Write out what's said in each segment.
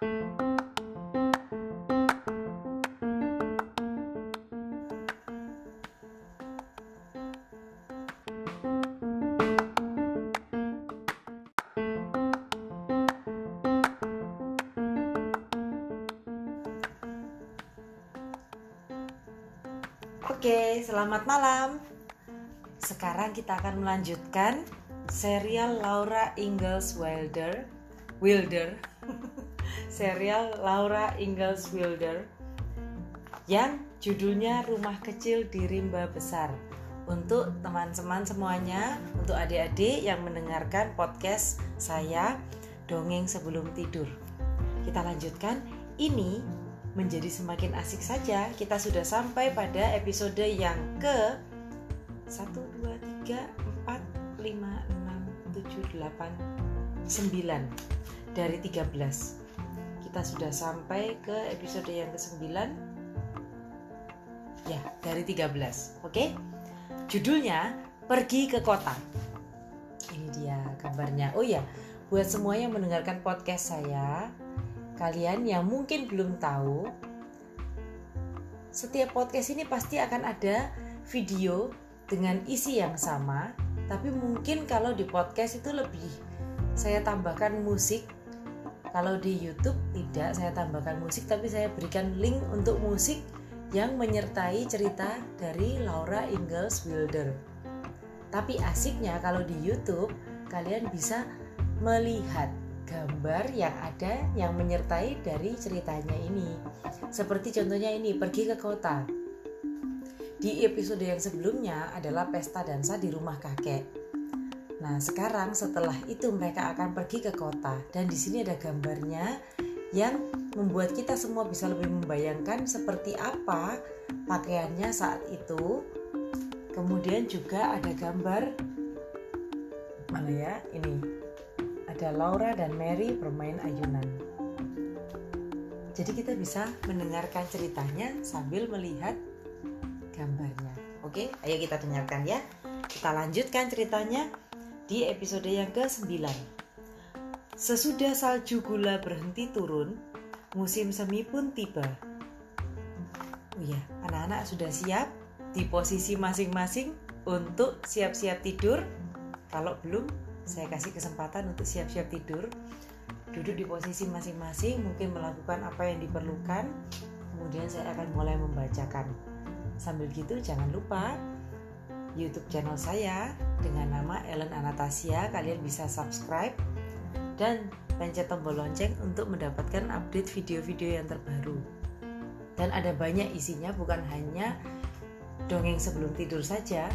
Oke, selamat malam. Sekarang kita akan melanjutkan serial Laura Ingalls Wilder. Wilder. Serial Laura Ingalls Wilder yang judulnya Rumah Kecil di Rimba Besar. Untuk teman-teman semuanya, untuk adik-adik yang mendengarkan podcast saya Dongeng Sebelum Tidur. Kita lanjutkan. Ini menjadi semakin asik saja. Kita sudah sampai pada episode yang ke 1 2 3 4 5 6 7 8 9 dari 13. Kita sudah sampai ke episode yang ke-9. Ya, dari 13. Oke. Judulnya Pergi ke Kota. Ini dia gambarnya. Oh ya, buat semua yang mendengarkan podcast saya, kalian yang mungkin belum tahu, setiap podcast ini pasti akan ada video dengan isi yang sama, tapi mungkin kalau di podcast itu lebih saya tambahkan musik. Kalau di YouTube tidak saya tambahkan musik, tapi saya berikan link untuk musik yang menyertai cerita dari Laura Ingalls Wilder. Tapi asiknya kalau di YouTube kalian bisa melihat gambar yang ada yang menyertai dari ceritanya ini. Seperti contohnya ini, pergi ke kota. Di episode yang sebelumnya adalah pesta dansa di rumah kakek. Nah, sekarang setelah itu mereka akan pergi ke kota dan di sini ada gambarnya yang membuat kita semua bisa lebih membayangkan seperti apa pakaiannya saat itu. Kemudian juga ada gambar mana ya? Ini ada Laura dan Mary bermain ayunan. Jadi kita bisa mendengarkan ceritanya sambil melihat gambarnya. Oke, ayo kita dengarkan ya. Kita lanjutkan ceritanya di episode yang ke-9. Sesudah salju gula berhenti turun, musim semi pun tiba. Oh ya, anak-anak sudah siap di posisi masing-masing untuk siap-siap tidur? Kalau belum, saya kasih kesempatan untuk siap-siap tidur duduk di posisi masing-masing mungkin melakukan apa yang diperlukan kemudian saya akan mulai membacakan sambil gitu jangan lupa YouTube channel saya dengan nama Ellen Anastasia kalian bisa subscribe dan pencet tombol lonceng untuk mendapatkan update video-video yang terbaru dan ada banyak isinya bukan hanya dongeng sebelum tidur saja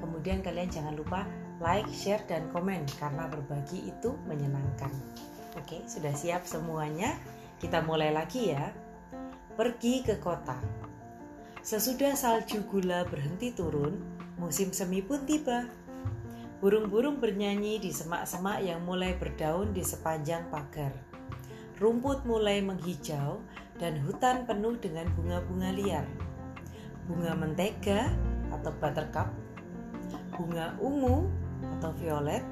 kemudian kalian jangan lupa like, share, dan komen karena berbagi itu menyenangkan. Oke, sudah siap semuanya? Kita mulai lagi ya. Pergi ke kota. Sesudah salju gula berhenti turun, musim semi pun tiba. Burung-burung bernyanyi di semak-semak yang mulai berdaun di sepanjang pagar. Rumput mulai menghijau dan hutan penuh dengan bunga-bunga liar. Bunga mentega atau buttercup, bunga ungu atau violet,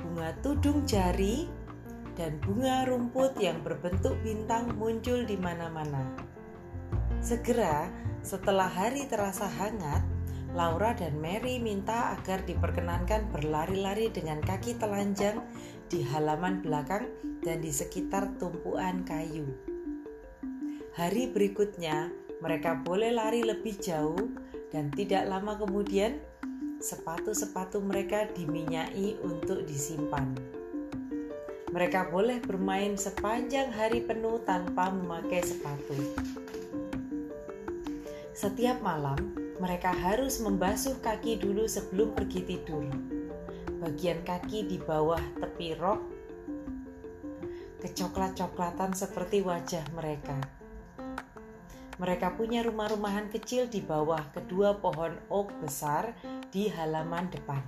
bunga tudung jari, dan bunga rumput yang berbentuk bintang muncul di mana-mana. Segera setelah hari terasa hangat, Laura dan Mary minta agar diperkenankan berlari-lari dengan kaki telanjang di halaman belakang dan di sekitar tumpuan kayu. Hari berikutnya, mereka boleh lari lebih jauh, dan tidak lama kemudian sepatu-sepatu mereka diminyai untuk disimpan. Mereka boleh bermain sepanjang hari penuh tanpa memakai sepatu. Setiap malam, mereka harus membasuh kaki dulu sebelum pergi tidur. Bagian kaki di bawah tepi rok kecoklat-coklatan seperti wajah mereka. Mereka punya rumah-rumahan kecil di bawah kedua pohon oak besar di halaman depan.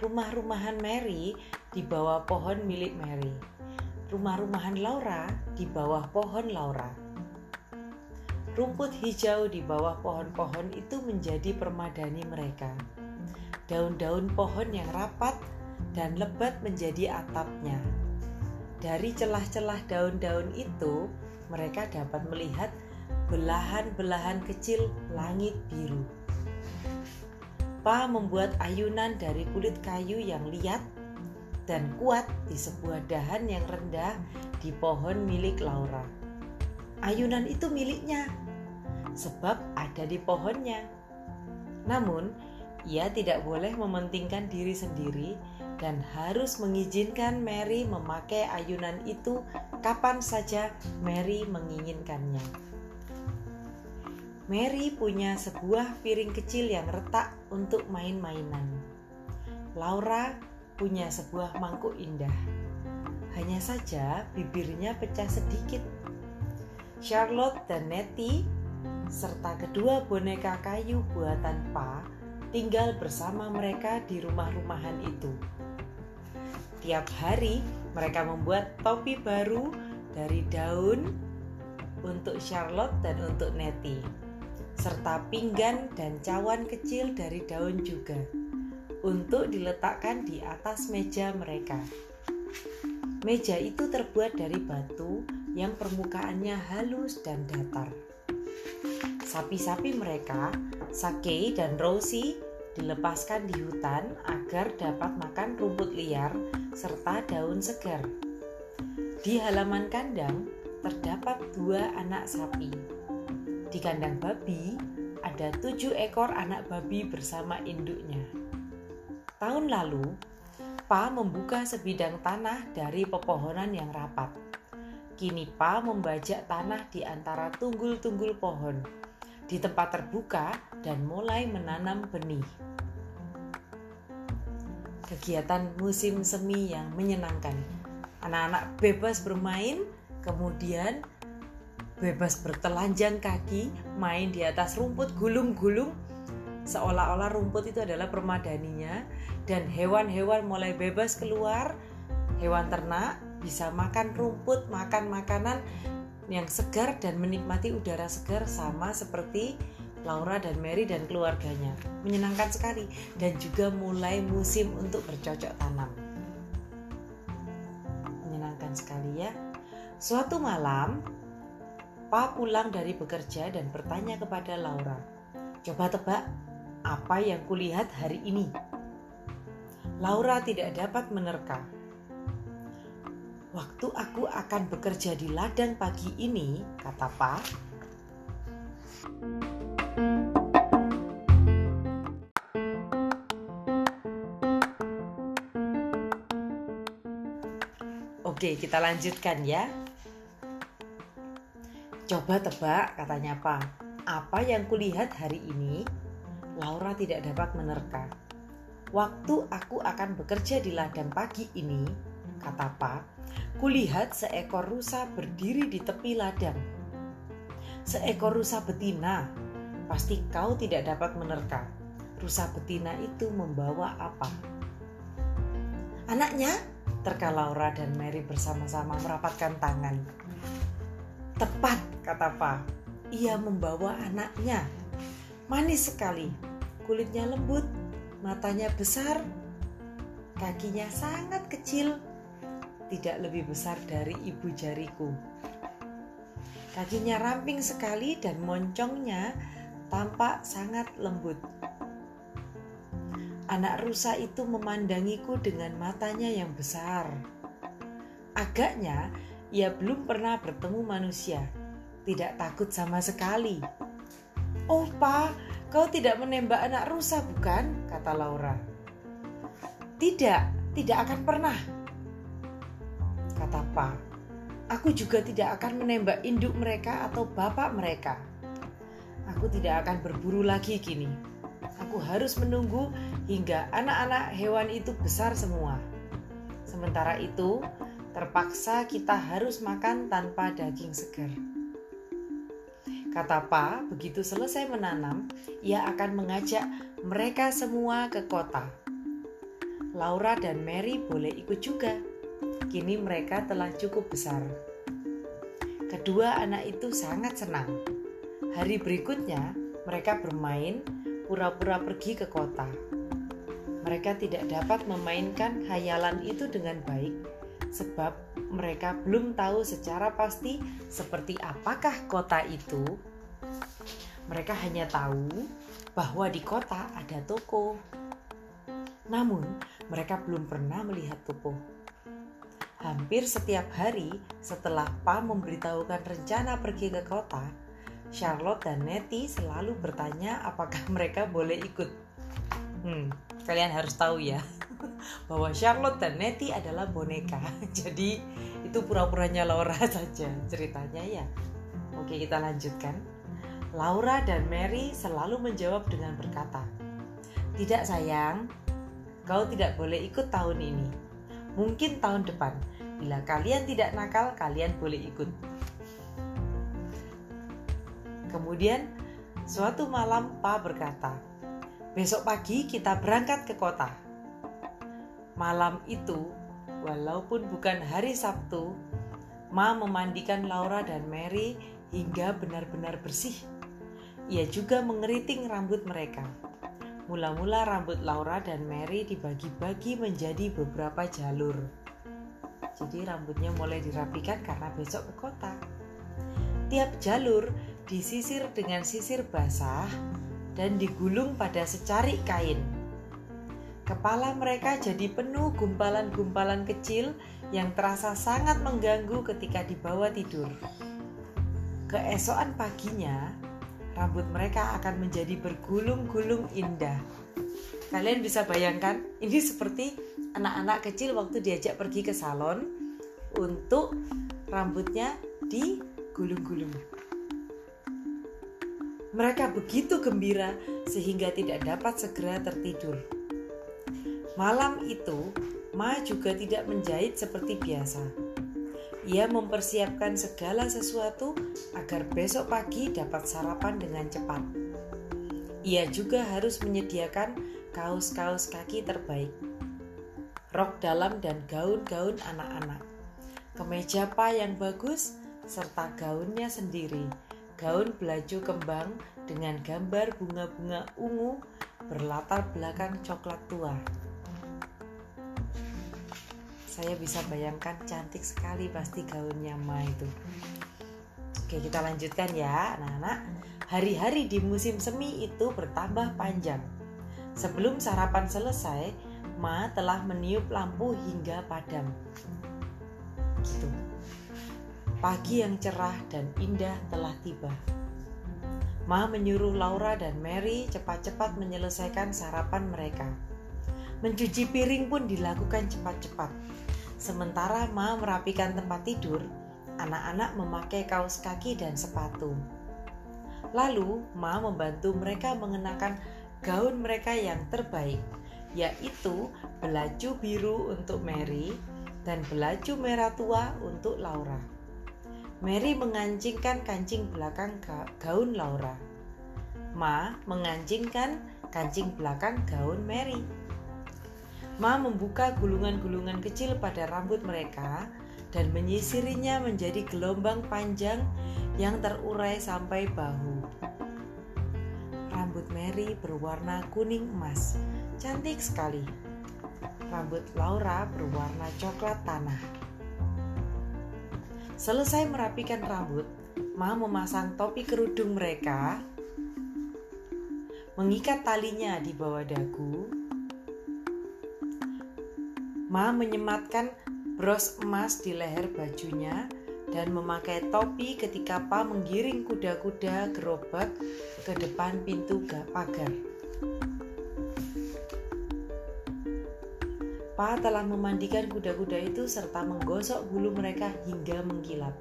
Rumah-rumahan Mary di bawah pohon milik Mary. Rumah-rumahan Laura di bawah pohon Laura. Rumput hijau di bawah pohon-pohon itu menjadi permadani mereka. Daun-daun pohon yang rapat dan lebat menjadi atapnya. dari celah-celah daun-daun itu mereka dapat melihat belahan-belahan kecil langit biru. Pa membuat ayunan dari kulit kayu yang liat dan kuat di sebuah dahan yang rendah di pohon milik Laura. Ayunan itu miliknya, sebab ada di pohonnya. Namun, ia tidak boleh mementingkan diri sendiri dan harus mengizinkan Mary memakai ayunan itu kapan saja Mary menginginkannya. Mary punya sebuah piring kecil yang retak untuk main-mainan. Laura punya sebuah mangkuk indah. Hanya saja bibirnya pecah sedikit. Charlotte dan Nettie serta kedua boneka kayu buatan Pa tinggal bersama mereka di rumah-rumahan itu. Tiap hari mereka membuat topi baru dari daun untuk Charlotte dan untuk Nettie serta pinggan dan cawan kecil dari daun juga untuk diletakkan di atas meja mereka. Meja itu terbuat dari batu yang permukaannya halus dan datar. Sapi-sapi mereka, Sake dan Rosie, dilepaskan di hutan agar dapat makan rumput liar serta daun segar. Di halaman kandang terdapat dua anak sapi di kandang babi ada tujuh ekor anak babi bersama induknya. Tahun lalu, Pa membuka sebidang tanah dari pepohonan yang rapat. Kini Pa membajak tanah di antara tunggul-tunggul pohon di tempat terbuka dan mulai menanam benih. Kegiatan musim semi yang menyenangkan. Anak-anak bebas bermain, kemudian bebas bertelanjang kaki, main di atas rumput gulung-gulung, seolah-olah rumput itu adalah permadaninya, dan hewan-hewan mulai bebas keluar, hewan ternak bisa makan rumput, makan makanan yang segar dan menikmati udara segar sama seperti Laura dan Mary dan keluarganya. Menyenangkan sekali dan juga mulai musim untuk bercocok tanam. Menyenangkan sekali ya. Suatu malam, Pa pulang dari bekerja dan bertanya kepada Laura, "Coba tebak apa yang kulihat hari ini?" Laura tidak dapat menerka. "Waktu aku akan bekerja di ladang pagi ini," kata Pa. Oke, kita lanjutkan ya. Coba tebak, katanya Pa. Apa yang kulihat hari ini? Laura tidak dapat menerka. Waktu aku akan bekerja di ladang pagi ini, kata Pa, kulihat seekor rusa berdiri di tepi ladang. Seekor rusa betina, pasti kau tidak dapat menerka. Rusa betina itu membawa apa? Anaknya? Terka Laura dan Mary bersama-sama merapatkan tangan. Tepat, kata Pa. Ia membawa anaknya. Manis sekali. Kulitnya lembut, matanya besar, kakinya sangat kecil, tidak lebih besar dari ibu jariku. Kakinya ramping sekali dan moncongnya tampak sangat lembut. Anak rusa itu memandangiku dengan matanya yang besar. Agaknya ia belum pernah bertemu manusia, tidak takut sama sekali. Oh, Pa, kau tidak menembak anak rusa, bukan? kata Laura. Tidak, tidak akan pernah, kata Pa. Aku juga tidak akan menembak induk mereka atau bapak mereka. Aku tidak akan berburu lagi kini. Aku harus menunggu hingga anak-anak hewan itu besar semua. Sementara itu, terpaksa kita harus makan tanpa daging segar. Kata Pa, begitu selesai menanam, ia akan mengajak mereka semua ke kota. Laura dan Mary boleh ikut juga. Kini mereka telah cukup besar. Kedua anak itu sangat senang. Hari berikutnya, mereka bermain pura-pura pergi ke kota. Mereka tidak dapat memainkan khayalan itu dengan baik sebab mereka belum tahu secara pasti seperti apakah kota itu, mereka hanya tahu bahwa di kota ada toko. Namun, mereka belum pernah melihat toko. Hampir setiap hari setelah Pa memberitahukan rencana pergi ke kota, Charlotte dan Nettie selalu bertanya apakah mereka boleh ikut. Hmm, kalian harus tahu ya bahwa Charlotte dan Nettie adalah boneka. Jadi itu pura-puranya Laura saja ceritanya ya. Oke, kita lanjutkan. Laura dan Mary selalu menjawab dengan berkata, "Tidak sayang, kau tidak boleh ikut tahun ini." Mungkin tahun depan, bila kalian tidak nakal, kalian boleh ikut. Kemudian, suatu malam Pa berkata, "Besok pagi kita berangkat ke kota." Malam itu, walaupun bukan hari Sabtu, Ma memandikan Laura dan Mary hingga benar-benar bersih. Ia juga mengeriting rambut mereka. Mula-mula rambut Laura dan Mary dibagi-bagi menjadi beberapa jalur. Jadi rambutnya mulai dirapikan karena besok ke kota. Tiap jalur disisir dengan sisir basah dan digulung pada secari kain. Kepala mereka jadi penuh gumpalan-gumpalan kecil yang terasa sangat mengganggu ketika dibawa tidur. Keesokan paginya, rambut mereka akan menjadi bergulung-gulung indah. Kalian bisa bayangkan, ini seperti anak-anak kecil waktu diajak pergi ke salon untuk rambutnya digulung-gulung. Mereka begitu gembira sehingga tidak dapat segera tertidur. Malam itu, Ma juga tidak menjahit seperti biasa ia mempersiapkan segala sesuatu agar besok pagi dapat sarapan dengan cepat. Ia juga harus menyediakan kaos-kaos kaki terbaik, rok dalam dan gaun-gaun anak-anak, kemeja pa yang bagus, serta gaunnya sendiri, gaun belaju kembang dengan gambar bunga-bunga ungu berlatar belakang coklat tua saya bisa bayangkan cantik sekali pasti gaunnya Ma itu. Oke kita lanjutkan ya anak-anak. Hari-hari di musim semi itu bertambah panjang. Sebelum sarapan selesai Ma telah meniup lampu hingga padam. Gitu. Pagi yang cerah dan indah telah tiba. Ma menyuruh Laura dan Mary cepat-cepat menyelesaikan sarapan mereka. Mencuci piring pun dilakukan cepat-cepat. Sementara Ma merapikan tempat tidur, anak-anak memakai kaos kaki dan sepatu. Lalu Ma membantu mereka mengenakan gaun mereka yang terbaik, yaitu belaju biru untuk Mary dan belaju merah tua untuk Laura. Mary mengancingkan kancing belakang gaun Laura. Ma mengancingkan kancing belakang gaun Mary. Ma membuka gulungan-gulungan kecil pada rambut mereka dan menyisirinya menjadi gelombang panjang yang terurai sampai bahu. Rambut Mary berwarna kuning emas, cantik sekali. Rambut Laura berwarna coklat tanah. Selesai merapikan rambut, Ma memasang topi kerudung mereka, mengikat talinya di bawah dagu, Ma menyematkan bros emas di leher bajunya dan memakai topi ketika Pa menggiring kuda-kuda gerobak ke depan pintu pagar. Pa telah memandikan kuda-kuda itu serta menggosok bulu mereka hingga mengkilap.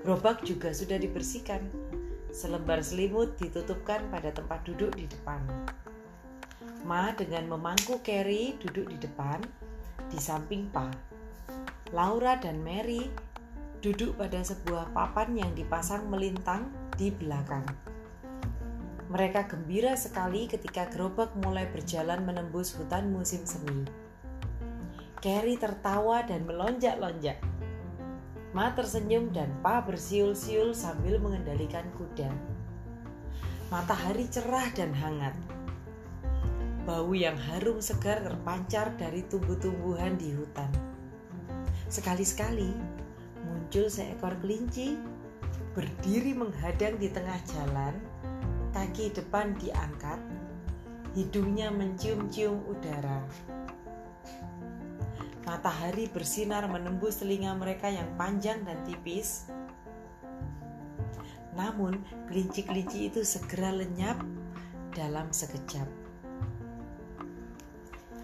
Gerobak juga sudah dibersihkan. Selembar selimut ditutupkan pada tempat duduk di depan. Ma dengan memangku Carrie duduk di depan di samping Pa. Laura dan Mary duduk pada sebuah papan yang dipasang melintang di belakang. Mereka gembira sekali ketika gerobak mulai berjalan menembus hutan musim semi. Carrie tertawa dan melonjak-lonjak. Ma tersenyum dan Pa bersiul-siul sambil mengendalikan kuda. Matahari cerah dan hangat Bau yang harum segar terpancar dari tumbuh-tumbuhan di hutan. Sekali-sekali muncul seekor kelinci berdiri menghadang di tengah jalan, kaki depan diangkat, hidungnya mencium-cium udara. Matahari bersinar menembus telinga mereka yang panjang dan tipis. Namun, kelinci-kelinci itu segera lenyap dalam sekejap.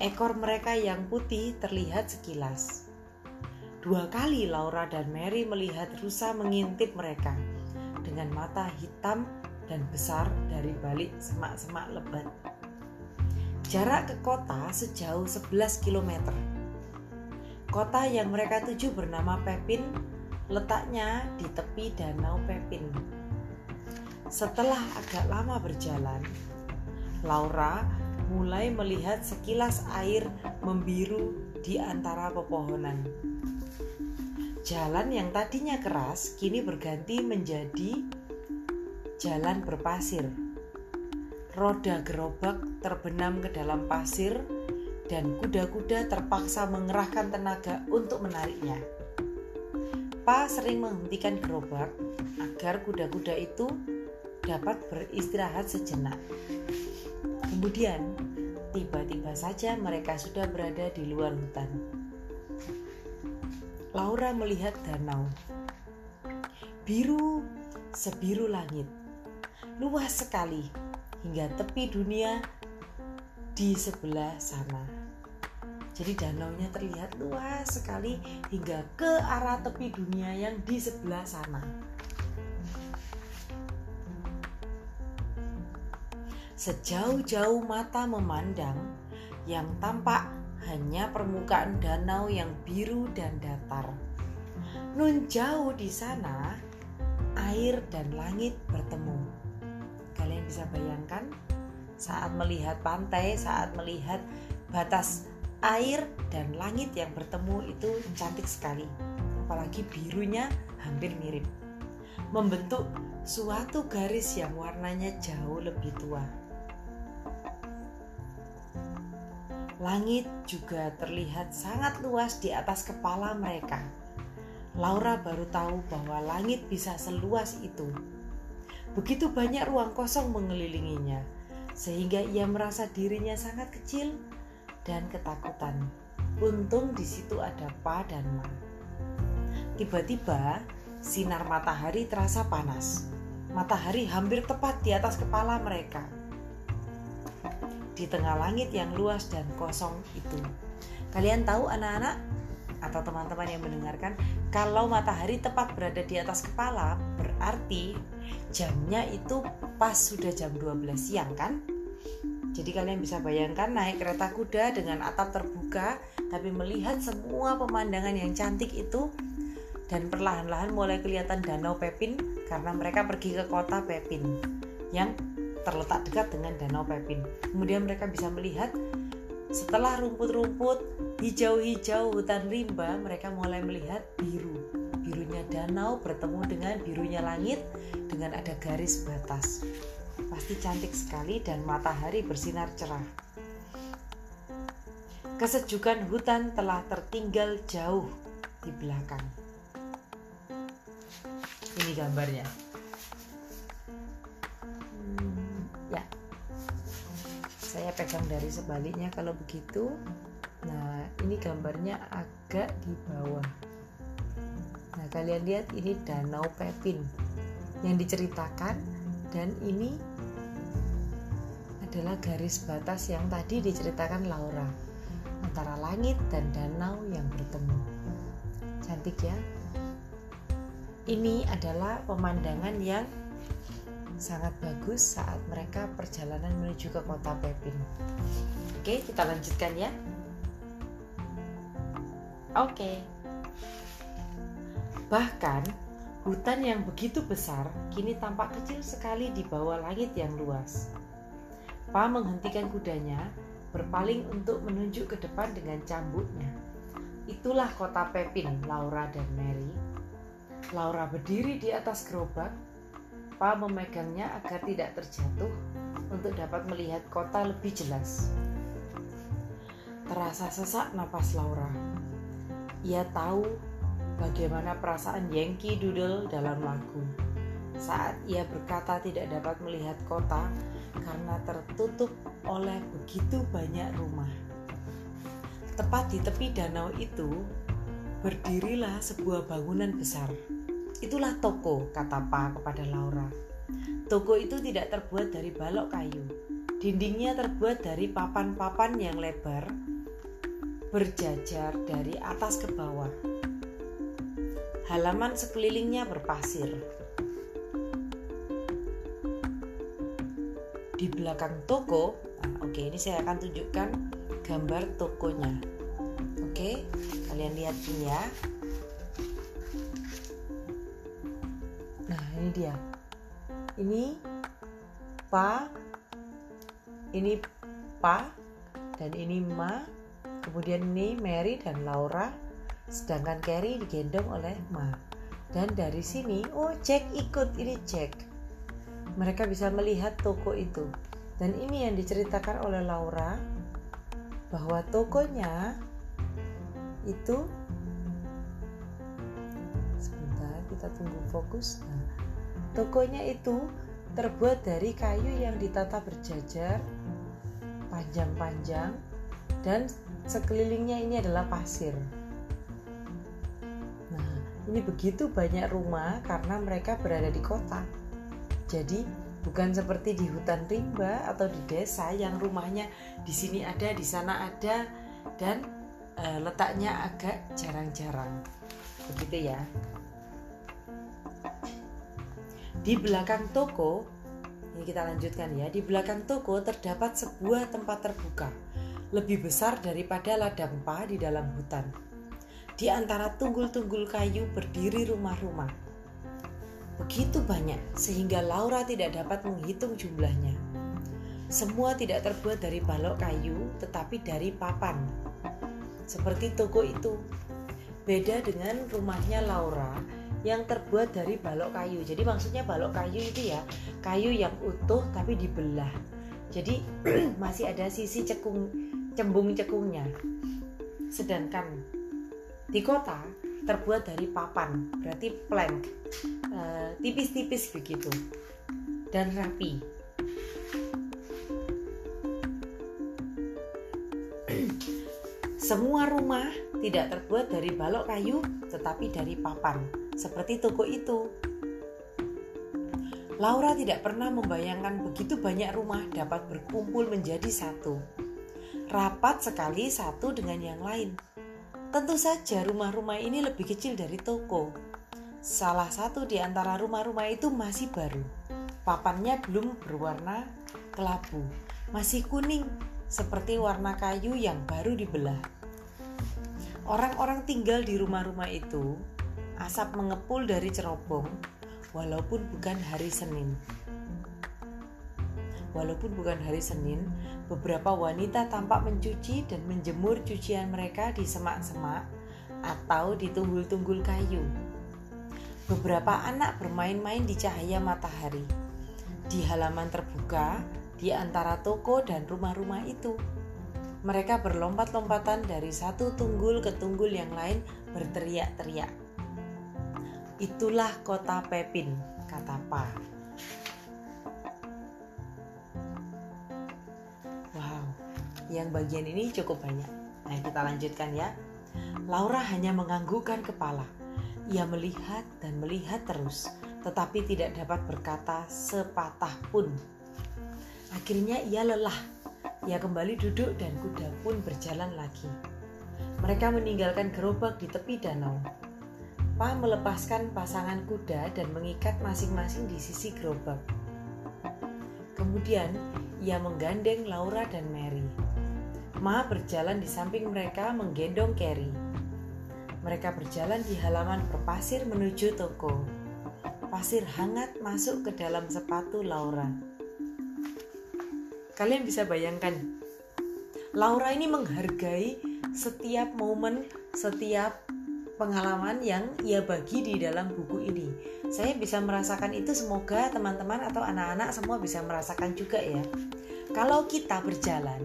Ekor mereka yang putih terlihat sekilas. Dua kali Laura dan Mary melihat rusa mengintip mereka dengan mata hitam dan besar dari balik semak-semak lebat. Jarak ke kota sejauh 11 km. Kota yang mereka tuju bernama Pepin, letaknya di tepi Danau Pepin. Setelah agak lama berjalan, Laura mulai melihat sekilas air membiru di antara pepohonan. Jalan yang tadinya keras kini berganti menjadi jalan berpasir. Roda gerobak terbenam ke dalam pasir dan kuda-kuda terpaksa mengerahkan tenaga untuk menariknya. Pa sering menghentikan gerobak agar kuda-kuda itu dapat beristirahat sejenak. Kemudian, tiba-tiba saja mereka sudah berada di luar hutan. Laura melihat danau. Biru sebiru langit. Luas sekali hingga tepi dunia di sebelah sana. Jadi danaunya terlihat luas sekali hingga ke arah tepi dunia yang di sebelah sana. Sejauh-jauh mata memandang, yang tampak hanya permukaan danau yang biru dan datar. Nun jauh di sana, air dan langit bertemu. Kalian bisa bayangkan saat melihat pantai, saat melihat batas air dan langit yang bertemu itu cantik sekali. Apalagi birunya hampir mirip. Membentuk suatu garis yang warnanya jauh lebih tua. Langit juga terlihat sangat luas di atas kepala mereka. Laura baru tahu bahwa langit bisa seluas itu. Begitu banyak ruang kosong mengelilinginya, sehingga ia merasa dirinya sangat kecil dan ketakutan. Untung di situ ada Pa dan Ma. Tiba-tiba sinar matahari terasa panas. Matahari hampir tepat di atas kepala mereka. Di tengah langit yang luas dan kosong itu. Kalian tahu anak-anak atau teman-teman yang mendengarkan, kalau matahari tepat berada di atas kepala, berarti jamnya itu pas sudah jam 12 siang kan? Jadi kalian bisa bayangkan naik kereta kuda dengan atap terbuka tapi melihat semua pemandangan yang cantik itu dan perlahan-lahan mulai kelihatan danau Pepin karena mereka pergi ke kota Pepin yang terletak dekat dengan danau Pepin. Kemudian mereka bisa melihat setelah rumput-rumput hijau-hijau hutan rimba mereka mulai melihat biru. Birunya danau bertemu dengan birunya langit dengan ada garis batas. Pasti cantik sekali dan matahari bersinar cerah. Kesejukan hutan telah tertinggal jauh di belakang. Ini gambarnya. Saya pegang dari sebaliknya kalau begitu. Nah, ini gambarnya agak di bawah. Nah, kalian lihat ini Danau Pepin yang diceritakan dan ini adalah garis batas yang tadi diceritakan Laura antara langit dan danau yang bertemu. Cantik ya. Ini adalah pemandangan yang sangat bagus saat mereka perjalanan menuju ke kota Pepin. Oke, kita lanjutkan ya. Oke. Bahkan Hutan yang begitu besar kini tampak kecil sekali di bawah langit yang luas. Pa menghentikan kudanya, berpaling untuk menunjuk ke depan dengan cambuknya. Itulah kota Pepin, Laura dan Mary. Laura berdiri di atas gerobak. Pa memegangnya agar tidak terjatuh untuk dapat melihat kota lebih jelas. Terasa sesak napas Laura. Ia tahu bagaimana perasaan Yankee Doodle dalam lagu. Saat ia berkata tidak dapat melihat kota karena tertutup oleh begitu banyak rumah. Tepat di tepi danau itu, berdirilah sebuah bangunan besar. Itulah toko, kata Pa kepada Laura. Toko itu tidak terbuat dari balok kayu. Dindingnya terbuat dari papan-papan yang lebar, berjajar dari atas ke bawah. Halaman sekelilingnya berpasir. Di belakang toko, nah, oke ini saya akan tunjukkan gambar tokonya. Oke, kalian lihat ini ya. Dia. Ini Pa, ini Pa, dan ini Ma, kemudian ini Mary dan Laura, sedangkan Carrie digendong oleh Ma. Dan dari sini, oh Jack ikut, ini Jack. Mereka bisa melihat toko itu. Dan ini yang diceritakan oleh Laura bahwa tokonya itu sebentar kita tunggu fokus nah, tokonya itu terbuat dari kayu yang ditata berjajar panjang-panjang dan sekelilingnya ini adalah pasir. Nah ini begitu banyak rumah karena mereka berada di kota. Jadi bukan seperti di hutan rimba atau di desa yang rumahnya di sini ada di sana ada dan uh, letaknya agak jarang-jarang. Begitu ya di belakang toko ini kita lanjutkan ya di belakang toko terdapat sebuah tempat terbuka lebih besar daripada ladang pa di dalam hutan. Di antara tunggul-tunggul kayu berdiri rumah-rumah. Begitu banyak sehingga Laura tidak dapat menghitung jumlahnya. Semua tidak terbuat dari balok kayu tetapi dari papan. Seperti toko itu. Beda dengan rumahnya Laura yang terbuat dari balok kayu. Jadi maksudnya balok kayu itu ya kayu yang utuh tapi dibelah. Jadi masih ada sisi cekung cembung cekungnya. Sedangkan di kota terbuat dari papan, berarti plank, eh, tipis-tipis begitu dan rapi. Semua rumah tidak terbuat dari balok kayu, tetapi dari papan, seperti toko itu. Laura tidak pernah membayangkan begitu banyak rumah dapat berkumpul menjadi satu. Rapat sekali satu dengan yang lain. Tentu saja rumah-rumah ini lebih kecil dari toko. Salah satu di antara rumah-rumah itu masih baru. Papannya belum berwarna kelabu, masih kuning seperti warna kayu yang baru dibelah. Orang-orang tinggal di rumah-rumah itu, asap mengepul dari cerobong, walaupun bukan hari Senin. Walaupun bukan hari Senin, beberapa wanita tampak mencuci dan menjemur cucian mereka di semak-semak atau di tunggul-tunggul kayu. Beberapa anak bermain-main di cahaya matahari di halaman terbuka di antara toko dan rumah-rumah itu. Mereka berlompat-lompatan dari satu tunggul ke tunggul yang lain berteriak-teriak. Itulah kota Pepin, kata Pa. Wow, yang bagian ini cukup banyak. Nah, kita lanjutkan ya. Laura hanya menganggukkan kepala. Ia melihat dan melihat terus, tetapi tidak dapat berkata sepatah pun Akhirnya ia lelah. Ia kembali duduk dan kuda pun berjalan lagi. Mereka meninggalkan gerobak di tepi danau. Pa melepaskan pasangan kuda dan mengikat masing-masing di sisi gerobak. Kemudian ia menggandeng Laura dan Mary. Ma berjalan di samping mereka menggendong Carrie. Mereka berjalan di halaman berpasir menuju toko. Pasir hangat masuk ke dalam sepatu Laura. Kalian bisa bayangkan, Laura ini menghargai setiap momen, setiap pengalaman yang ia bagi di dalam buku ini. Saya bisa merasakan itu, semoga teman-teman atau anak-anak semua bisa merasakan juga ya. Kalau kita berjalan,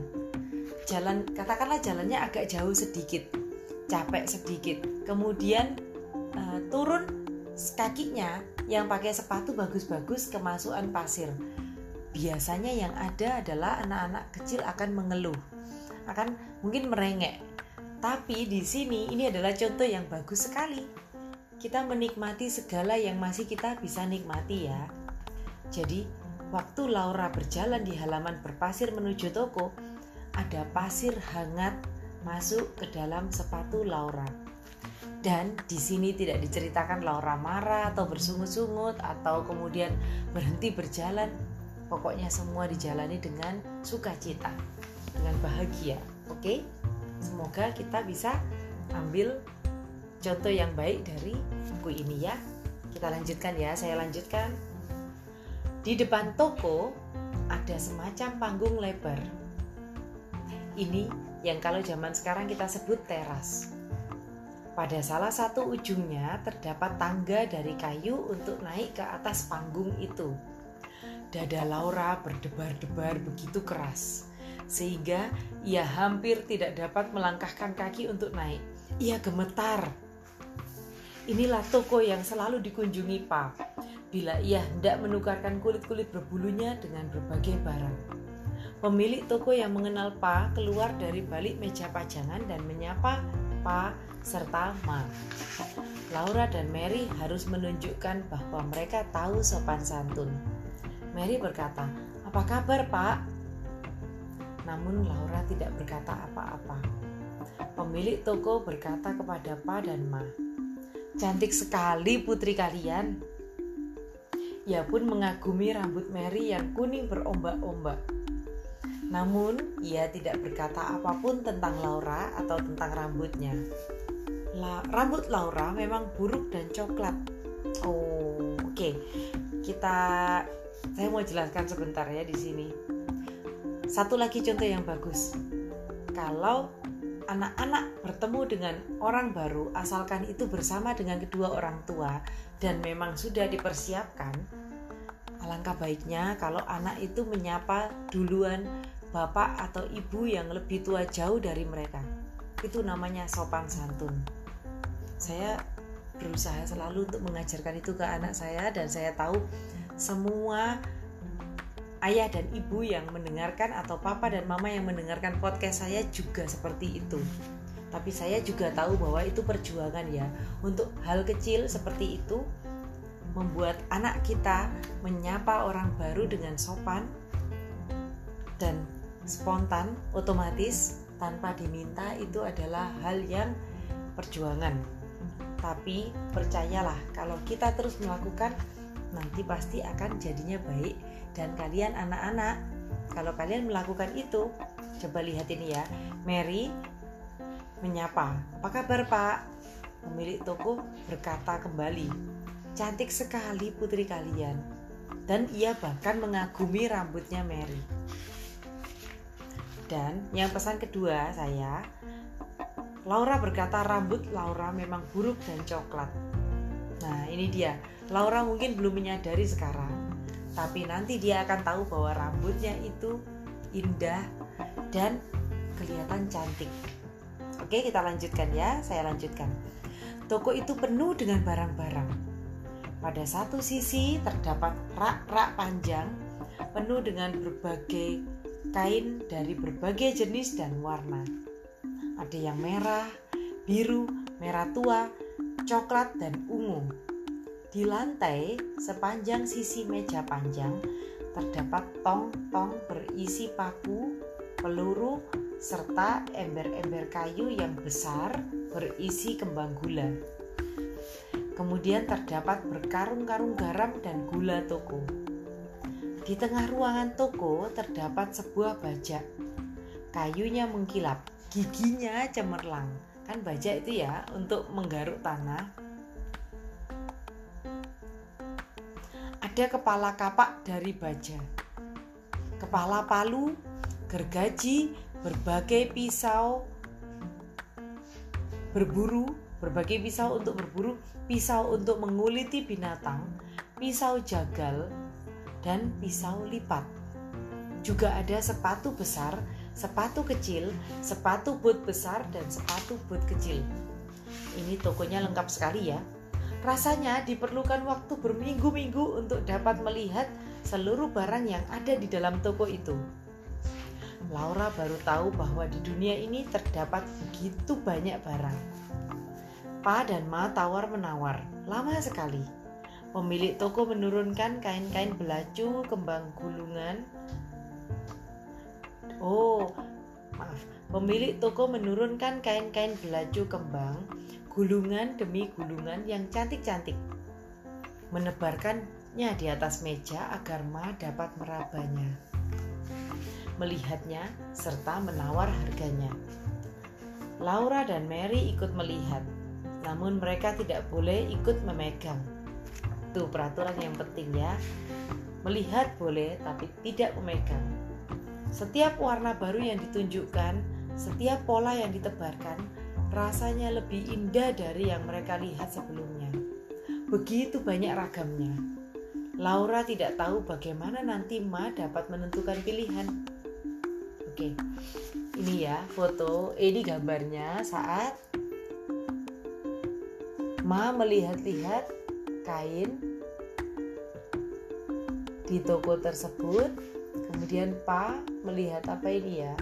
jalan katakanlah jalannya agak jauh sedikit. capek sedikit kemudian uh, turun kakinya yang pakai sepatu bagus-bagus kemasukan pasir biasanya yang ada adalah anak-anak kecil akan mengeluh akan mungkin merengek tapi di sini ini adalah contoh yang bagus sekali kita menikmati segala yang masih kita bisa nikmati ya jadi waktu Laura berjalan di halaman berpasir menuju toko ada pasir hangat masuk ke dalam sepatu Laura. Dan di sini tidak diceritakan Laura marah atau bersungut-sungut atau kemudian berhenti berjalan. Pokoknya semua dijalani dengan sukacita, dengan bahagia. Oke? Semoga kita bisa ambil contoh yang baik dari buku ini ya. Kita lanjutkan ya, saya lanjutkan. Di depan toko ada semacam panggung lebar ini yang kalau zaman sekarang kita sebut teras. Pada salah satu ujungnya terdapat tangga dari kayu untuk naik ke atas panggung itu. Dada Laura berdebar-debar begitu keras, sehingga ia hampir tidak dapat melangkahkan kaki untuk naik. Ia gemetar. Inilah toko yang selalu dikunjungi Pa, bila ia hendak menukarkan kulit-kulit berbulunya dengan berbagai barang. Pemilik toko yang mengenal Pa keluar dari balik meja pajangan dan menyapa Pa serta Ma. Laura dan Mary harus menunjukkan bahwa mereka tahu sopan santun. Mary berkata, "Apa kabar, Pak?" Namun Laura tidak berkata apa-apa. Pemilik toko berkata kepada Pa dan Ma, "Cantik sekali putri kalian." Ia pun mengagumi rambut Mary yang kuning berombak-ombak. Namun, ia tidak berkata apa pun tentang Laura atau tentang rambutnya. La, rambut Laura memang buruk dan coklat. Oh, oke. Okay. Kita saya mau jelaskan sebentar ya di sini. Satu lagi contoh yang bagus. Kalau anak-anak bertemu dengan orang baru asalkan itu bersama dengan kedua orang tua dan memang sudah dipersiapkan, alangkah baiknya kalau anak itu menyapa duluan bapak atau ibu yang lebih tua jauh dari mereka. Itu namanya sopan santun. Saya berusaha selalu untuk mengajarkan itu ke anak saya dan saya tahu semua ayah dan ibu yang mendengarkan atau papa dan mama yang mendengarkan podcast saya juga seperti itu. Tapi saya juga tahu bahwa itu perjuangan ya. Untuk hal kecil seperti itu membuat anak kita menyapa orang baru dengan sopan dan spontan, otomatis tanpa diminta itu adalah hal yang perjuangan. Tapi percayalah kalau kita terus melakukan nanti pasti akan jadinya baik dan kalian anak-anak kalau kalian melakukan itu coba lihat ini ya. Mary menyapa apa kabar pak? Pemilik toko berkata kembali cantik sekali putri kalian. Dan ia bahkan mengagumi rambutnya Mary. Dan yang pesan kedua saya, Laura berkata rambut Laura memang buruk dan coklat. Nah ini dia, Laura mungkin belum menyadari sekarang, tapi nanti dia akan tahu bahwa rambutnya itu indah dan kelihatan cantik. Oke kita lanjutkan ya, saya lanjutkan. Toko itu penuh dengan barang-barang. Pada satu sisi terdapat rak-rak panjang penuh dengan berbagai kain dari berbagai jenis dan warna. Ada yang merah, biru, merah tua, coklat, dan ungu. Di lantai, sepanjang sisi meja panjang, terdapat tong-tong berisi paku, peluru, serta ember-ember kayu yang besar berisi kembang gula. Kemudian terdapat berkarung-karung garam dan gula toko. Di tengah ruangan toko terdapat sebuah bajak. Kayunya mengkilap, giginya cemerlang. Kan bajak itu ya untuk menggaruk tanah. Ada kepala kapak dari baja. Kepala palu, gergaji, berbagai pisau berburu, berbagai pisau untuk berburu, pisau untuk menguliti binatang, pisau jagal, dan pisau lipat. Juga ada sepatu besar sepatu kecil, sepatu boot besar, dan sepatu boot kecil. Ini tokonya lengkap sekali ya. Rasanya diperlukan waktu berminggu-minggu untuk dapat melihat seluruh barang yang ada di dalam toko itu. Laura baru tahu bahwa di dunia ini terdapat begitu banyak barang. Pa dan Ma tawar-menawar, lama sekali. Pemilik toko menurunkan kain-kain belacu kembang gulungan. Oh, maaf. Pemilik toko menurunkan kain-kain belacu kembang gulungan demi gulungan yang cantik-cantik. Menebarkannya di atas meja agar Ma dapat merabanya. Melihatnya serta menawar harganya. Laura dan Mary ikut melihat, namun mereka tidak boleh ikut memegang itu peraturan yang penting ya. Melihat boleh tapi tidak memegang. Setiap warna baru yang ditunjukkan, setiap pola yang ditebarkan, rasanya lebih indah dari yang mereka lihat sebelumnya. Begitu banyak ragamnya. Laura tidak tahu bagaimana nanti Ma dapat menentukan pilihan. Oke, ini ya foto, ini gambarnya saat Ma melihat-lihat kain di toko tersebut. Kemudian Pa melihat apa ini ya?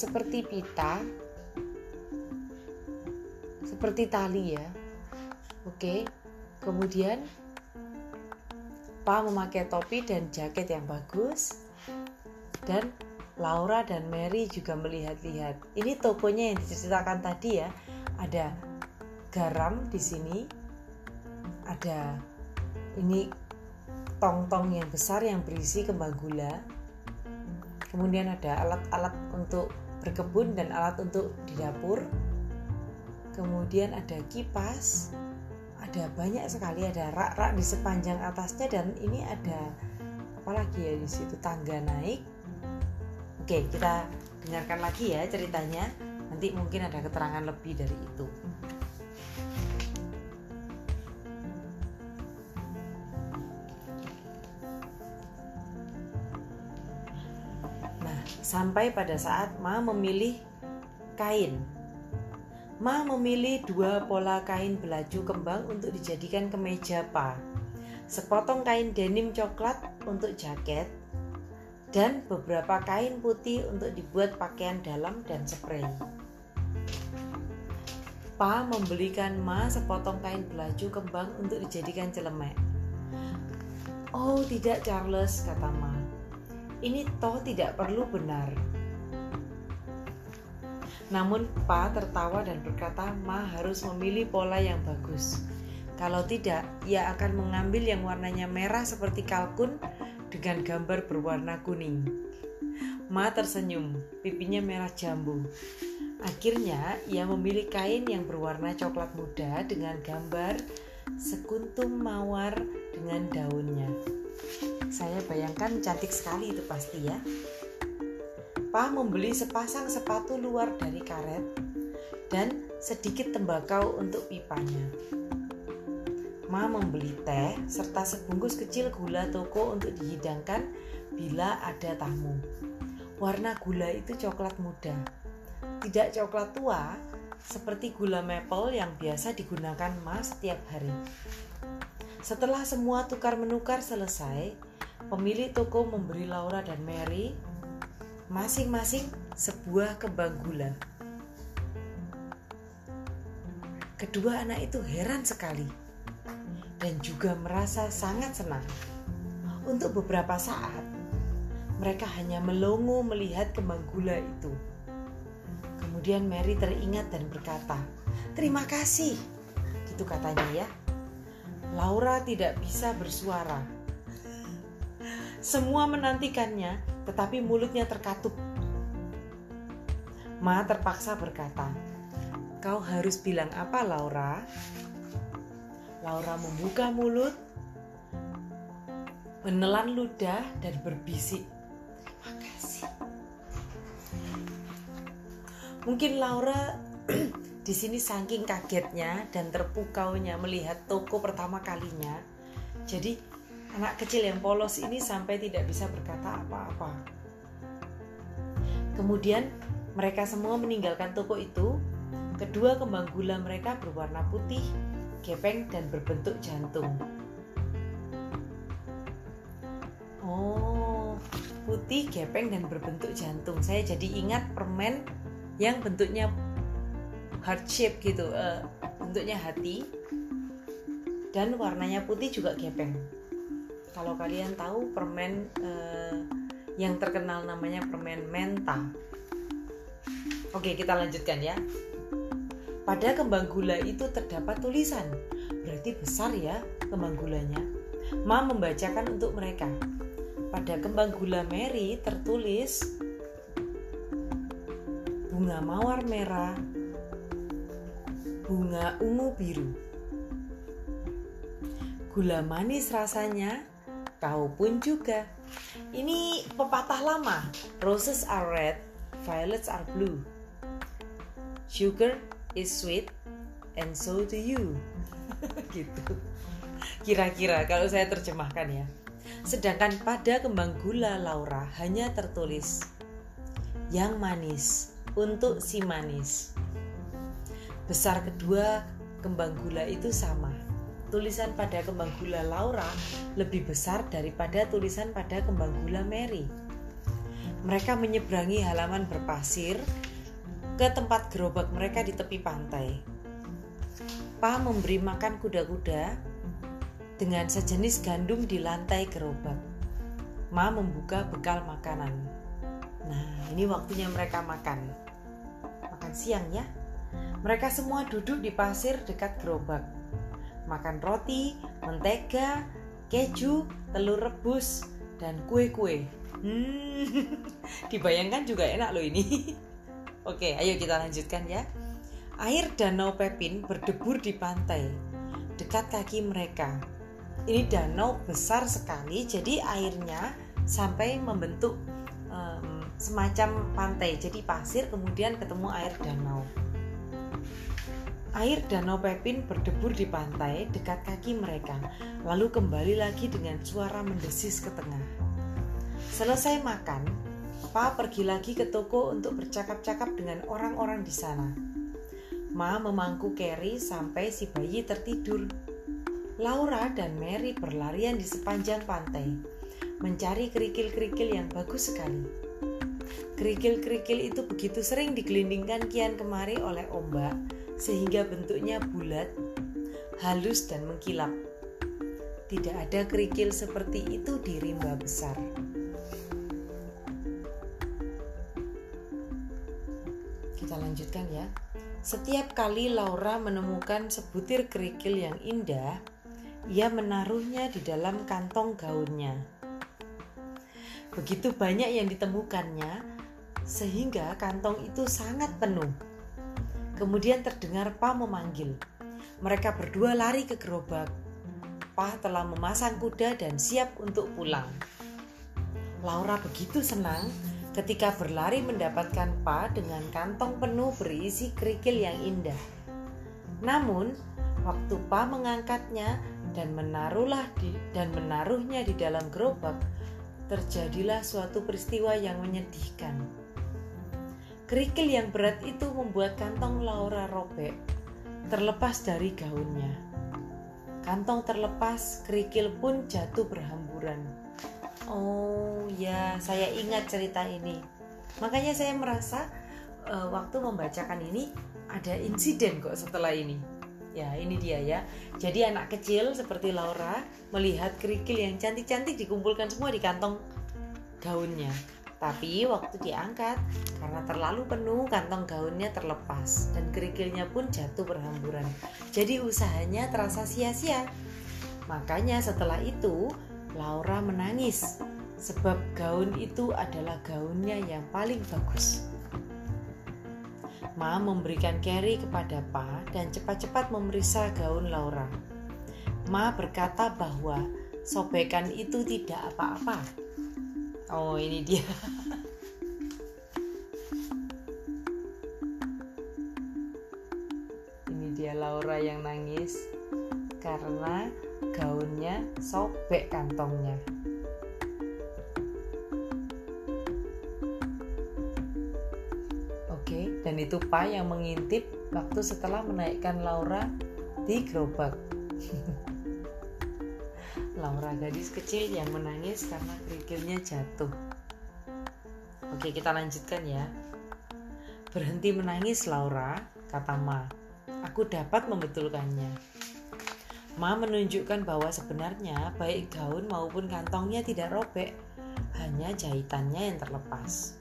Seperti pita, seperti tali ya. Oke. Kemudian Pa memakai topi dan jaket yang bagus dan Laura dan Mary juga melihat-lihat. Ini tokonya yang diceritakan tadi ya. Ada garam di sini, ada ini tong-tong yang besar yang berisi kembang gula kemudian ada alat-alat untuk berkebun dan alat untuk di dapur. Kemudian ada kipas ada banyak sekali ada rak-rak di sepanjang atasnya dan ini ada apa lagi ya di situ tangga naik. Oke kita dengarkan lagi ya ceritanya. Nanti mungkin ada keterangan lebih dari itu sampai pada saat Ma memilih kain. Ma memilih dua pola kain belaju kembang untuk dijadikan kemeja Pa. Sepotong kain denim coklat untuk jaket dan beberapa kain putih untuk dibuat pakaian dalam dan spray. Pa membelikan Ma sepotong kain belaju kembang untuk dijadikan celemek. Oh tidak Charles, kata Ma ini toh tidak perlu benar. Namun Pa tertawa dan berkata Ma harus memilih pola yang bagus. Kalau tidak, ia akan mengambil yang warnanya merah seperti kalkun dengan gambar berwarna kuning. Ma tersenyum, pipinya merah jambu. Akhirnya, ia memilih kain yang berwarna coklat muda dengan gambar sekuntum mawar dengan daunnya. Saya bayangkan cantik sekali itu pasti ya. Pa membeli sepasang sepatu luar dari karet dan sedikit tembakau untuk pipanya. Ma membeli teh serta sebungkus kecil gula toko untuk dihidangkan bila ada tamu. Warna gula itu coklat muda, tidak coklat tua seperti gula maple yang biasa digunakan Ma setiap hari. Setelah semua tukar menukar selesai, pemilik toko memberi Laura dan Mary masing-masing sebuah kembang gula. Kedua anak itu heran sekali dan juga merasa sangat senang. Untuk beberapa saat, mereka hanya melongo melihat kembang gula itu. Kemudian Mary teringat dan berkata, "Terima kasih." Gitu katanya ya. Laura tidak bisa bersuara semua menantikannya, tetapi mulutnya terkatup. Ma terpaksa berkata, "Kau harus bilang apa, Laura?" Laura membuka mulut, menelan ludah, dan berbisik, "Makasih." Mungkin Laura di sini saking kagetnya dan terpukaunya melihat toko pertama kalinya, jadi Anak kecil yang polos ini sampai tidak bisa berkata apa-apa. Kemudian mereka semua meninggalkan toko itu. Kedua kembang gula mereka berwarna putih, gepeng dan berbentuk jantung. Oh, putih, gepeng dan berbentuk jantung. Saya jadi ingat permen yang bentuknya heart shape gitu, uh, bentuknya hati dan warnanya putih juga gepeng. Kalau kalian tahu permen uh, yang terkenal namanya permen menta. Oke, kita lanjutkan ya. Pada kembang gula itu terdapat tulisan, berarti besar ya kembang gulanya. Ma membacakan untuk mereka. Pada kembang gula Mary tertulis bunga mawar merah, bunga ungu biru. Gula manis rasanya, kau pun juga. Ini pepatah lama. Roses are red, violets are blue. Sugar is sweet, and so do you. gitu. Kira-kira kalau saya terjemahkan ya. Sedangkan pada kembang gula Laura hanya tertulis yang manis untuk si manis. Besar kedua kembang gula itu sama. Tulisan pada kembang gula Laura lebih besar daripada tulisan pada kembang gula Mary. Mereka menyeberangi halaman berpasir ke tempat gerobak mereka di tepi pantai. Pa memberi makan kuda-kuda dengan sejenis gandum di lantai gerobak. Ma membuka bekal makanan. Nah, ini waktunya mereka makan. Makan siang ya. Mereka semua duduk di pasir dekat gerobak. Makan roti, mentega, keju, telur rebus, dan kue-kue. Hmm, dibayangkan juga enak loh ini. Oke, ayo kita lanjutkan ya. Air danau Pepin berdebur di pantai, dekat kaki mereka. Ini danau besar sekali, jadi airnya sampai membentuk um, semacam pantai. Jadi pasir, kemudian ketemu air danau. Air danau Pepin berdebur di pantai dekat kaki mereka, lalu kembali lagi dengan suara mendesis ke tengah. Selesai makan, Pa pergi lagi ke toko untuk bercakap-cakap dengan orang-orang di sana. Ma memangku Carrie sampai si bayi tertidur. Laura dan Mary berlarian di sepanjang pantai, mencari kerikil-kerikil yang bagus sekali. Kerikil-kerikil itu begitu sering digelindingkan kian kemari oleh ombak sehingga bentuknya bulat, halus dan mengkilap. Tidak ada kerikil seperti itu di rimba besar. Kita lanjutkan ya. Setiap kali Laura menemukan sebutir kerikil yang indah, ia menaruhnya di dalam kantong gaunnya. Begitu banyak yang ditemukannya, sehingga kantong itu sangat penuh. Kemudian terdengar Pa memanggil. Mereka berdua lari ke gerobak. Pa telah memasang kuda dan siap untuk pulang. Laura begitu senang ketika berlari mendapatkan Pa dengan kantong penuh berisi kerikil yang indah. Namun, waktu Pa mengangkatnya dan menaruhlah di, dan menaruhnya di dalam gerobak, terjadilah suatu peristiwa yang menyedihkan. Kerikil yang berat itu membuat kantong Laura robek, terlepas dari gaunnya. Kantong terlepas, kerikil pun jatuh berhamburan. Oh ya, saya ingat cerita ini. Makanya saya merasa uh, waktu membacakan ini ada insiden kok setelah ini. Ya, ini dia ya. Jadi anak kecil seperti Laura melihat kerikil yang cantik-cantik dikumpulkan semua di kantong gaunnya. Tapi waktu diangkat, karena terlalu penuh, kantong gaunnya terlepas dan kerikilnya pun jatuh berhamburan. Jadi usahanya terasa sia-sia. Makanya setelah itu, Laura menangis sebab gaun itu adalah gaunnya yang paling bagus. Ma memberikan Carrie kepada Pa dan cepat-cepat memeriksa gaun Laura. Ma berkata bahwa sobekan itu tidak apa-apa Oh ini dia Ini dia Laura yang nangis Karena gaunnya sobek kantongnya. Oke, dan itu Pak yang mengintip waktu setelah menaikkan Laura di gerobak. Laura gadis kecil yang menangis karena kerikilnya jatuh. Oke, kita lanjutkan ya. Berhenti menangis, Laura, kata Ma. Aku dapat membetulkannya. Ma menunjukkan bahwa sebenarnya baik gaun maupun kantongnya tidak robek, hanya jahitannya yang terlepas.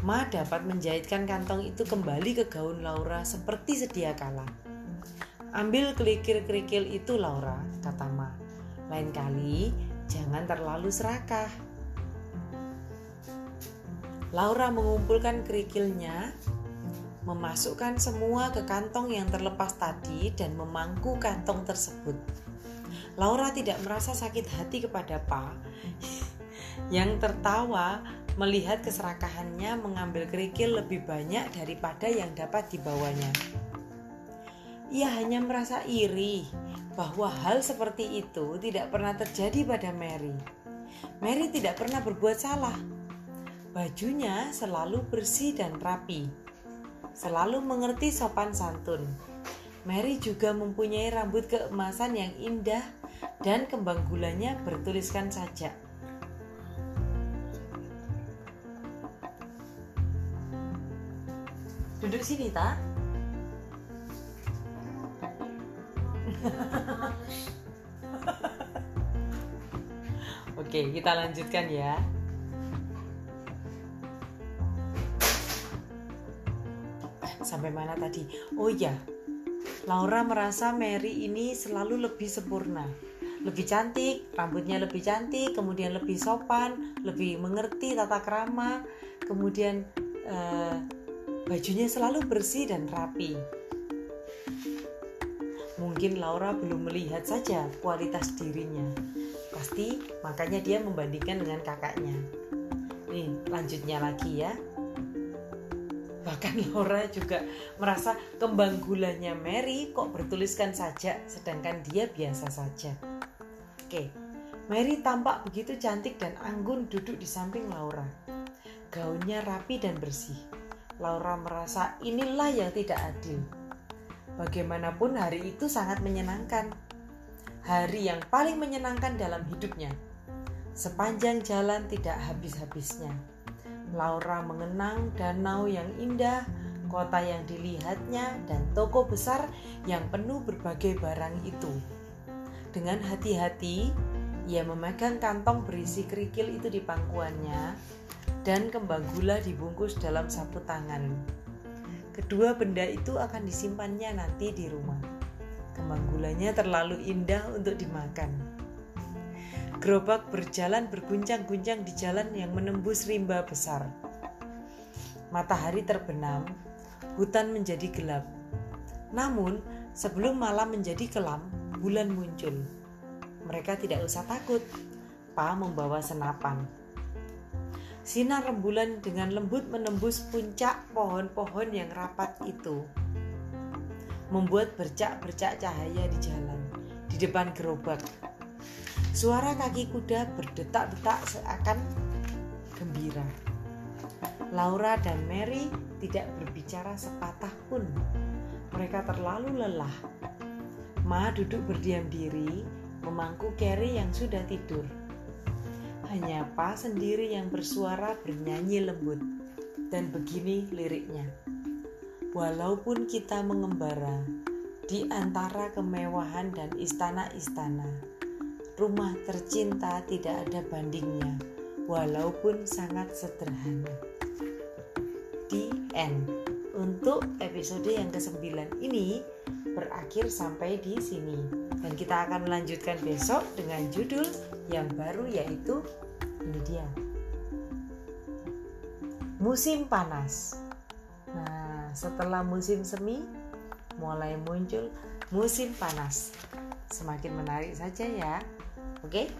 Ma dapat menjahitkan kantong itu kembali ke gaun Laura seperti sedia kala. Ambil kerikil-kerikil itu Laura, kata Ma. Lain kali jangan terlalu serakah. Laura mengumpulkan kerikilnya, memasukkan semua ke kantong yang terlepas tadi dan memangku kantong tersebut. Laura tidak merasa sakit hati kepada Pa yang tertawa melihat keserakahannya mengambil kerikil lebih banyak daripada yang dapat dibawanya. Ia hanya merasa iri bahwa hal seperti itu tidak pernah terjadi pada Mary. Mary tidak pernah berbuat salah. Bajunya selalu bersih dan rapi. Selalu mengerti sopan santun. Mary juga mempunyai rambut keemasan yang indah dan kembang gulanya bertuliskan sajak. Duduk sini, Ta. Oke, kita lanjutkan ya. Sampai mana tadi? Oh iya, Laura merasa Mary ini selalu lebih sempurna lebih cantik, rambutnya lebih cantik, kemudian lebih sopan, lebih mengerti tata krama, kemudian eh, Bajunya selalu bersih dan rapi. Mungkin Laura belum melihat saja kualitas dirinya. Pasti makanya dia membandingkan dengan kakaknya. Nih, lanjutnya lagi ya. Bahkan Laura juga merasa kembang gulanya Mary kok bertuliskan saja sedangkan dia biasa saja. Oke, Mary tampak begitu cantik dan anggun duduk di samping Laura. Gaunnya rapi dan bersih Laura merasa inilah yang tidak adil. Bagaimanapun hari itu sangat menyenangkan. Hari yang paling menyenangkan dalam hidupnya. Sepanjang jalan tidak habis-habisnya. Laura mengenang danau yang indah, kota yang dilihatnya, dan toko besar yang penuh berbagai barang itu. Dengan hati-hati, ia memegang kantong berisi kerikil itu di pangkuannya dan kembang gula dibungkus dalam sapu tangan. Kedua benda itu akan disimpannya nanti di rumah. Kembang gulanya terlalu indah untuk dimakan. Gerobak berjalan berguncang-guncang di jalan yang menembus rimba besar. Matahari terbenam, hutan menjadi gelap. Namun, sebelum malam menjadi kelam, bulan muncul. Mereka tidak usah takut. Pa membawa senapan Sinar rembulan dengan lembut menembus puncak pohon-pohon yang rapat itu. Membuat bercak-bercak cahaya di jalan, di depan gerobak. Suara kaki kuda berdetak-detak seakan gembira. Laura dan Mary tidak berbicara sepatah pun. Mereka terlalu lelah. Ma duduk berdiam diri, memangku Carrie yang sudah tidur hanya Pa sendiri yang bersuara bernyanyi lembut. Dan begini liriknya. Walaupun kita mengembara di antara kemewahan dan istana-istana, rumah tercinta tidak ada bandingnya, walaupun sangat sederhana. Di end. Untuk episode yang ke-9 ini berakhir sampai di sini. Dan kita akan melanjutkan besok dengan judul yang baru yaitu ini dia. Musim panas. Setelah musim semi mulai muncul musim panas. Semakin menarik saja ya. Oke?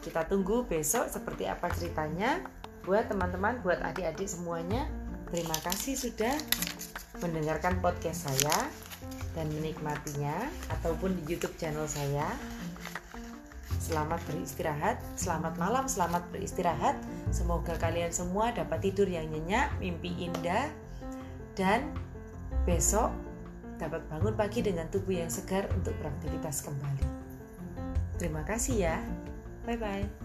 Kita tunggu besok seperti apa ceritanya. Buat teman-teman, buat adik-adik semuanya, terima kasih sudah mendengarkan podcast saya dan menikmatinya ataupun di YouTube channel saya. Selamat beristirahat, selamat malam, selamat beristirahat. Semoga kalian semua dapat tidur yang nyenyak, mimpi indah, dan besok dapat bangun pagi dengan tubuh yang segar untuk beraktivitas kembali. Terima kasih ya. Bye bye.